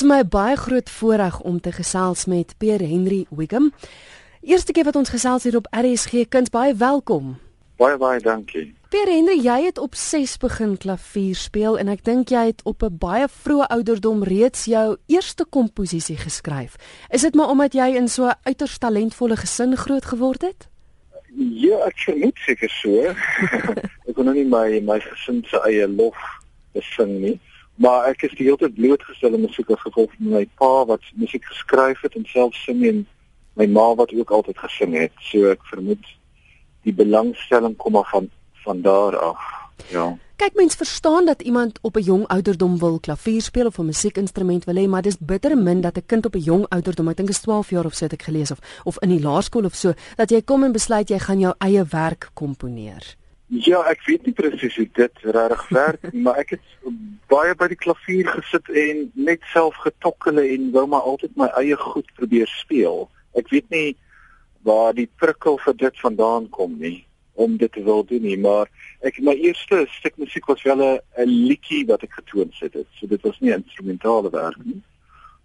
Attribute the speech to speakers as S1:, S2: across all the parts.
S1: Dis my baie groot voorreg om te gesels met Pierre Henry Wiggum. Eerste keer wat ons gesels hier op RSG Kuns, baie welkom.
S2: Baie baie dankie.
S1: Pierre Henry, jy het op 6 begin klavier speel en ek dink jy het op 'n baie vroeë ouderdom reeds jou eerste komposisie geskryf. Is dit maar omdat jy in so 'n uiters talentvolle gesin groot geword het?
S2: Ja, ek vermoed seker so. ek kon nou nie my my gesin se eie lof besing nie maar ek is die hele tyd blootgestel aan musiek as gevolg van my pa wat musiek geskryf het en self sing en my ma wat ook altyd gesing het. So ek vermoed die belangstelling kom af van van daar af. Ja.
S1: Kyk mens verstaan dat iemand op 'n jong ouderdom wil klavier speel of 'n musiekinstrument wil hê, maar dis bitter min dat 'n kind op 'n jong ouderdom, ek dink is 12 jaar of so het ek gelees of of in die laerskool of so, dat jy kom en besluit jy gaan jou eie werk komponeer.
S2: Ja, ek weet nie presies hoe dit regtig werk nie, maar ek het baie by die klavier gesit en net self getokkele en wou maar altyd my eie goed probeer speel. Ek weet nie waar die prikkel vir dit vandaan kom nie om dit te wil doen nie, maar ek my eerste stuk musiek was wel 'n liedjie wat ek getoon het. So dit was nie instrumentale werk nie.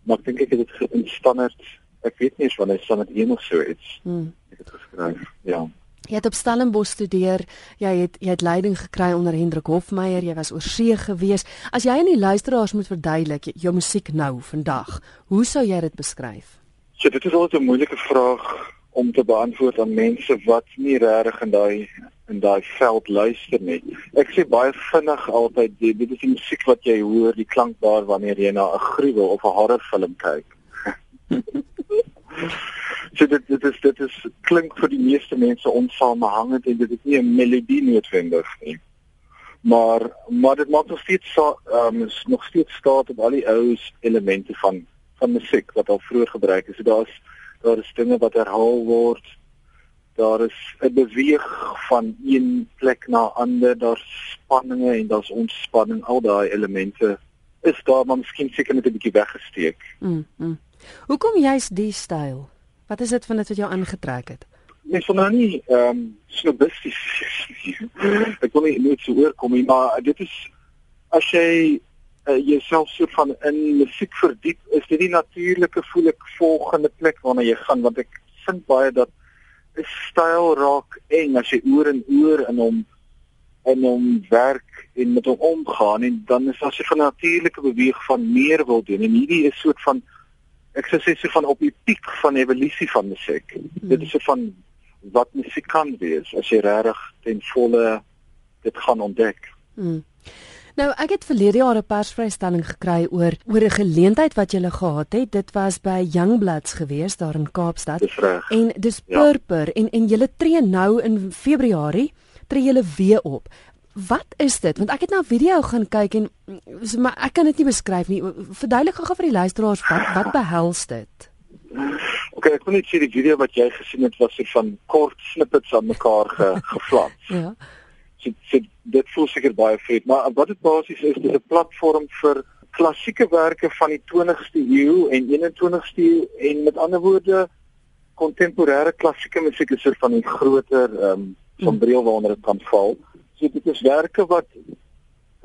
S2: Maar ek dink ek het dit in standaard ek weet nie eens wanneer standaard een of so iets. Hmm. Ek het geskryf. Ja.
S1: Jy het op Stellenbosch studeer. Jy het jy het leiding gekry onder Hendrik Hofmeyer. Jy was oor see gewees. As jy aan die luisteraars moet verduidelik jou musiek nou vandag, hoe sou jy dit beskryf?
S2: So dit is altyd 'n moeilike vraag om te beantwoord aan mense wat nie regtig in daai in daai veld luister nie. Ek sê baie vinnig altyd dit is die musiek wat jy hoor, die klank daar wanneer jy na 'n gruwel of 'n horrorfilm kyk. so dit dit is dit is klink vir die meeste mense onsamehangend en dit is nie 'n melodie noodwendig nie. Maar maar dit maak nog steeds ehm um, nog steeds staat op al die ou elemente van van musiek wat al vroeër gebruik is. So daar's daar is dinge wat herhaal word. Daar is 'n beweeg van een plek na ander, daar's spanninge en daar's ontspanning. Al daai elemente is daar maar miskien seker net 'n bietjie weggesteek.
S1: Mm. mm. Hoekom juist die styl? Wat is dit van dit wat jou aangetrek het?
S2: Mens van nou nie ehm um, snobisties. ek wil nie net so oorkom nie, maar dit is as jy uh, jouself so van in musiek verdiep, is dit die natuurlike voel ek volgende plek waarna jy gaan want ek vind baie dat 'n styl raak eng as jy oor en oor in hom en hom werk en met hom omgaan en dan is as jy van natuurlike beweeg van meer wil doen en hierdie is soort van ek sou sê so van op die piek van evolusie van musiek. Hmm. Dit is so van wat musiek kan wees as jy regtig ten volle dit gaan ontdek.
S1: Hmm. Nou ek het verlede jaar 'n persvrystelling gekry oor oor 'n geleentheid wat jy gehad het. Dit was by Youngbloods gewees daar in Kaapstad. En dis ja. Purper en en jy tree nou in Februarie tree jy weer op. Wat is dit? Want ek het na 'n video gaan kyk en maar ek kan dit nie beskryf nie. Verduidelik gou vir die luisteraars wat wat behels dit?
S2: OK, ek kon net sê die video wat jy gesien het was so van kort snippets aan mekaar ge, geflats.
S1: ja.
S2: So, so dit voel seker baie vet, maar wat dit basies is, dis 'n platform vir klassieke werke van die 20ste eeu en 21ste eeu en met ander woorde kontemporêre klassieke musiek is soort van die groter ehm um, van breel waaronder dit kan val. So dit is werke wat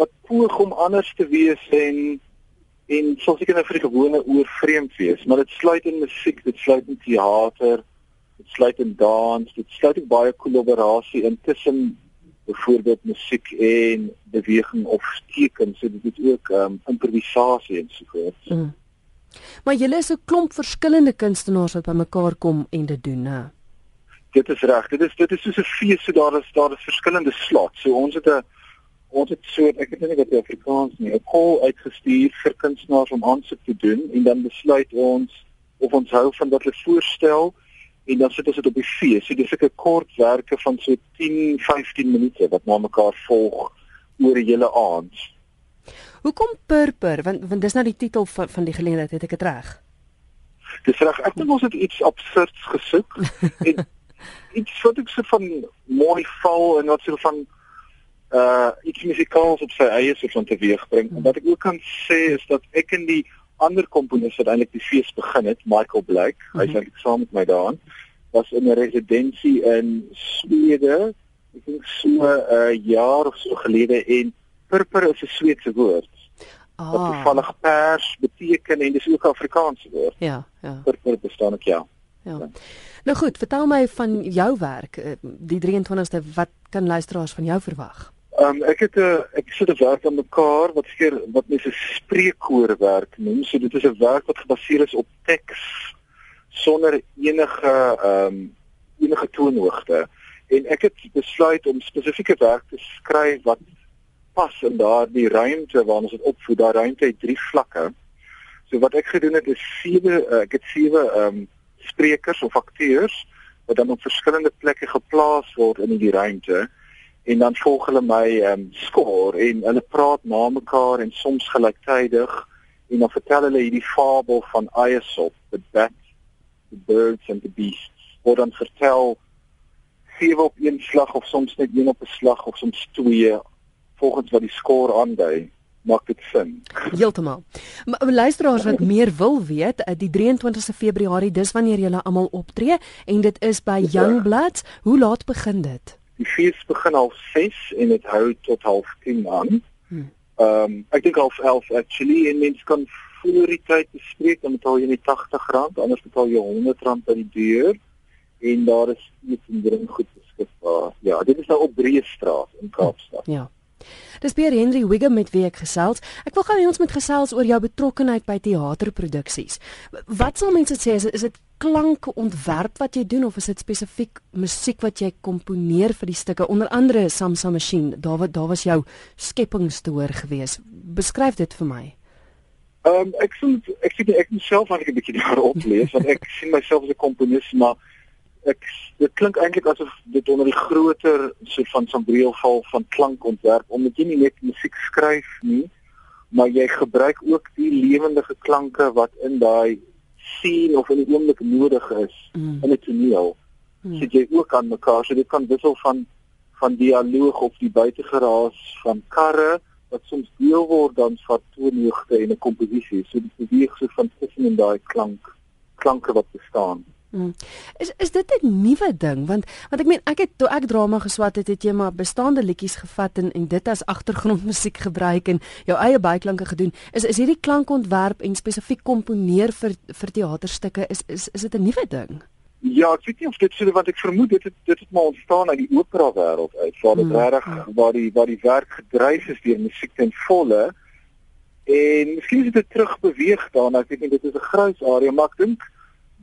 S2: wat poog om anders te wees en en soos ek net vir die gewone oor vreemd wees, maar dit sluit in musiek, dit sluit in teater, dit sluit in dans, dit sluit ook baie kollaborasie in tussen byvoorbeeld musiek en beweging of teken, so dit is ook um, improvisasie en so voort. Mm.
S1: Maar julle is 'n klomp verskillende kunstenaars wat bymekaar kom en dit doen, né?
S2: Dit is reg. Dit is dit is soos 'n fees, so daar is daar is verskillende slots. So ons het 'n ons het so ek weet nie wat die Afrikaans nie, 'n call uitgestuur vir kunstenaars om aansoek te doen en dan besluit ons of ons hou van wat hulle voorstel en dan sit ons dit op die fees. So dis 'n kort werke van so 10, 15 minute wat na mekaar volg oor 'n hele aand.
S1: Hoekom purper? Want want dis nou die titel van van die geleentheid, het ek dit reg?
S2: Dis reg. Ek dink ons het iets absurds gesoek en iets wat ek so van mooi val en wat so van uh iets musikaals op sy eie soort van teweegbring. En wat ek ook kan sê is dat ek en die ander komponis wat eintlik die fees begin het, Michael Blake, mm -hmm. hy's eintlik saam met my daarin, was in 'n residensie in Swede, ek dink so 'n uh, jaar of so gelede en purper is 'n Sweedse woord. Ah. Wat toevallig pers beteken en dis ook Afrikaans woord.
S1: Ja, ja.
S2: Purper bestaan ek ja.
S1: Ja. Nou goed, vertel my van jou werk. Eh, die 23ste, wat kan luisteraars van jou verwag?
S2: Ehm um, ek het 'n uh, ek sit 'n werk aan mekaar wat seker wat mense spreekkoor werk noem. So dit is 'n werk wat gebaseer is op teks sonder enige ehm um, enige toonhoogte. En ek het besluit om spesifieke werk te skryf wat pas in daardie ruimte waar ons dit opvoed. Daai ruimte het drie vlakke. So wat ek gedoen het is sewe uh, ek het sewe ehm um, sprekers of akteurs wat dan op verskillende plekke geplaas word in die ruimte en dan volg hulle my ehm um, skoor en hulle praat na mekaar en soms gelyktydig en dan vertel hulle hierdie fabel van Aesop, the bat, the birds and the beasts. Word dan vertel sewe op een slag of soms net een op 'n slag of soms twee volgens wat die skoor aandui maak dit sin.
S1: Heeltemal. Maar luisteraars wat meer wil weet, eh, die 23ste Februarie, dis wanneer julle almal optree en dit is by Youngblood. Hoe laat begin dit?
S2: Die fees begin al 6 en dit hou tot half 10 aan. Hmm. Ehm um, ek dink half 11 actually en mens kan voor die tyd bespreek dan betaal jy net R80, anders betaal jy R100 by die deur en daar is iets en drink goed beskikbaar. Ja, dit is nou op Breestraat in Kaapstad.
S1: Ja. Dis Pierre Henry Wiggum met wie ek gesels. Ek wil gou hê ons moet gesels oor jou betrokkeheid by teaterproduksies. Wat sal mense sê is is dit klankontwerp wat jy doen of is dit spesifiek musiek wat jy komponeer vir die stukke onder andere Samsa Machine? Daar wat daar was jou skepingstoer gewees. Beskryf dit vir my.
S2: Ehm um, ek sien ek sien ek myself aan 'n bietjie daarop lees want ek sien myself as 'n komponis maar ek dit klink eintlik asof dit onder die groter soort van sambreelval van klankontwerp omdat jy nie net musiek skryf nie maar jy gebruik ook die lewendige klanke wat in daai scene of in die oomblik nodig is mm. in 'n toneel mm. sit jy ook aan mekaar so dit kan wissel van van dialoog of die buitegeraas van karre wat soms deel word dan van toonhoogte en 'n komposisie so dit beweeg so van tussen in daai klank klanke wat bestaan
S1: Hmm. Is is dit 'n nuwe ding want want ek meen ek het toe ek drama geswat het het jy maar bestaande liedjies gevat en en dit as agtergrondmusiek gebruik en jou eie byklanke gedoen is is hierdie klankontwerp en spesifiek komponeer vir vir teaterstukke is is is dit 'n nuwe ding
S2: Ja ek weet nie of dit so wat ek vermoed dit het, dit het maar ontstaan uit die opera wêreld uit waar dit hmm. reg waar die waar die werk gedryf is deur musiek ten volle en miskien is dit terug beweeg daarna ek weet nie dit is 'n grys area maar ek dink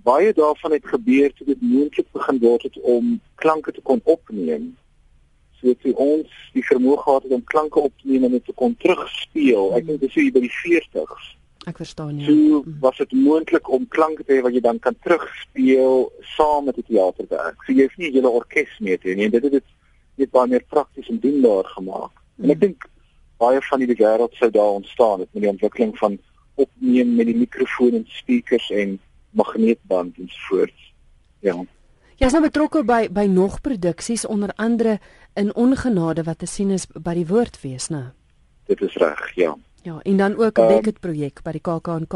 S2: baie daarvan het gebeur toe dit moontlik begin word het om klanke te kon opneem. So dit ons die vermoë gehad het om klanke op te neem en dit te kon terugspeel. Ek dink dis hier by die 40s.
S1: Ek verstaan
S2: ja. So was dit moontlik om klanke te hê wat jy dan kan terugspeel saam met die teaterwerk. So jy hoef nie hele orkes mee te hê nie. Dit het dit net baie meer prakties en doenbaar gemaak. En ek dink baie van die wêreld sou daar ontstaan het met die ontwikkeling van opneem met die mikrofoon en speakers en magneetband en soorts. Ja.
S1: Jy is nou betrokke by by nog produksies onder andere in ongenade wat te sien is by die woordfees, né?
S2: Dit is reg, ja.
S1: Ja, en dan ook 'n um, Beckett projek by die KAKNK.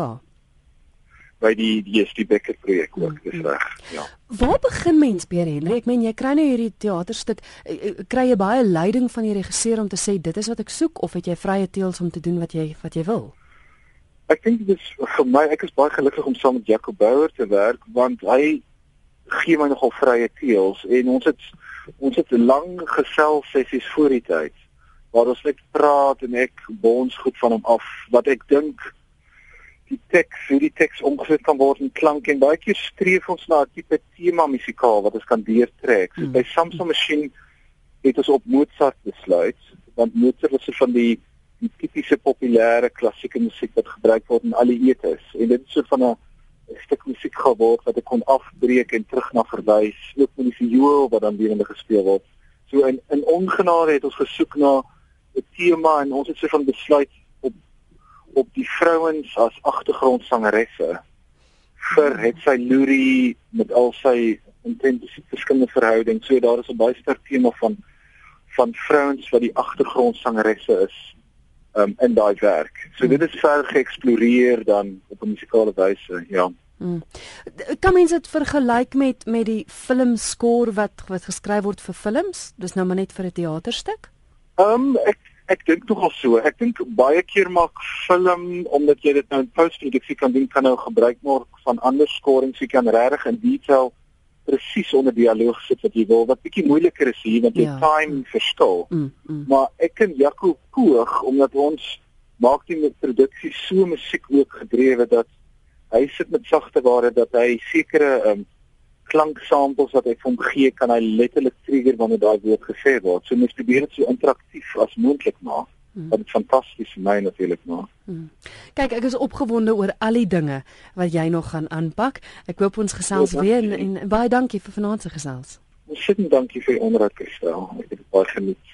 S2: By die die is die Beckett projek ook, dis mm reg, ja.
S1: Waar begin mens by Henry? Ek meen jy kry nou hierdie teaterstuk, eh, eh, kry jy baie leiding van die regisseur om te sê dit is wat ek soek of het jy vrye teels om te doen wat jy wat jy wil?
S2: Ek dink dit is vir my ek is baie gelukkig om saam met Jacob Bouwer te werk want hy gee my nogal vrye teels en ons het ons het lang gesels sessies voor die tyd waar ons net praat en ek bons goed van hom af wat ek dink die teks hoe die teks omgesit kan word in klank en baie keer streef ons na 'n tipe tema musikaal wat ons kan deurtrek. So, mm. By Samsung Machine het ons op Mozart besluit want Mozart is van die die tipiese populêre klassieke musiek wat gebruik word in alle etes en dit is so van 'n stuk musiek geword wat ek kon afbreek en terug na verwys ook met die viool wat dan weer in gespeel word. So in in ongenade het ons gesoek na 'n tema en ons het so van besluit op op die vrouens as agtergrondsangeresse vir het sy Luri met al sy intense verskillende verhoudings. So daar is 'n baie sterk tema van van vrouens wat die agtergrondsangeresse is um, in daai werk. So dit is verder geëksploreer dan op 'n musikale wyse, ja. Hmm.
S1: Kan mens dit vergelyk met met die filmskoor wat wat geskryf word vir films? Dis nou maar net vir 'n teaterstuk?
S2: Ehm um, ek Ek dink tog so. Ek dink baie keer maak film omdat jy dit nou in postproduksie kan doen, kan nou gebruik maak van ander skorings, jy kan regtig in detail presies onder dialoog sit wat jy wil. Wat bietjie moeiliker is hier want die ja. time verskil. Mm, mm. Maar ek en Jaco poog omdat ons maak die produksie so musiek ook gedrewe dat hy sit met sagte ware dat hy sekere um, klanksamples wat hy vir hom gee kan hy letterlik trigger wanneer daai woord gesê word. So mens probeer dit so interaktief as moontlik maak. Hmm. Dit is fantasties vir my natuurlik maar. Hmm.
S1: Kyk, ek is opgewonde oor al die dinge wat jy nog gaan aanpak. Ek hoop ons gesels ja, weer en, en baie dankie vir vanaand se gesels.
S2: Sê dankie vir die onderhoud gestel. Ek het baie geniet.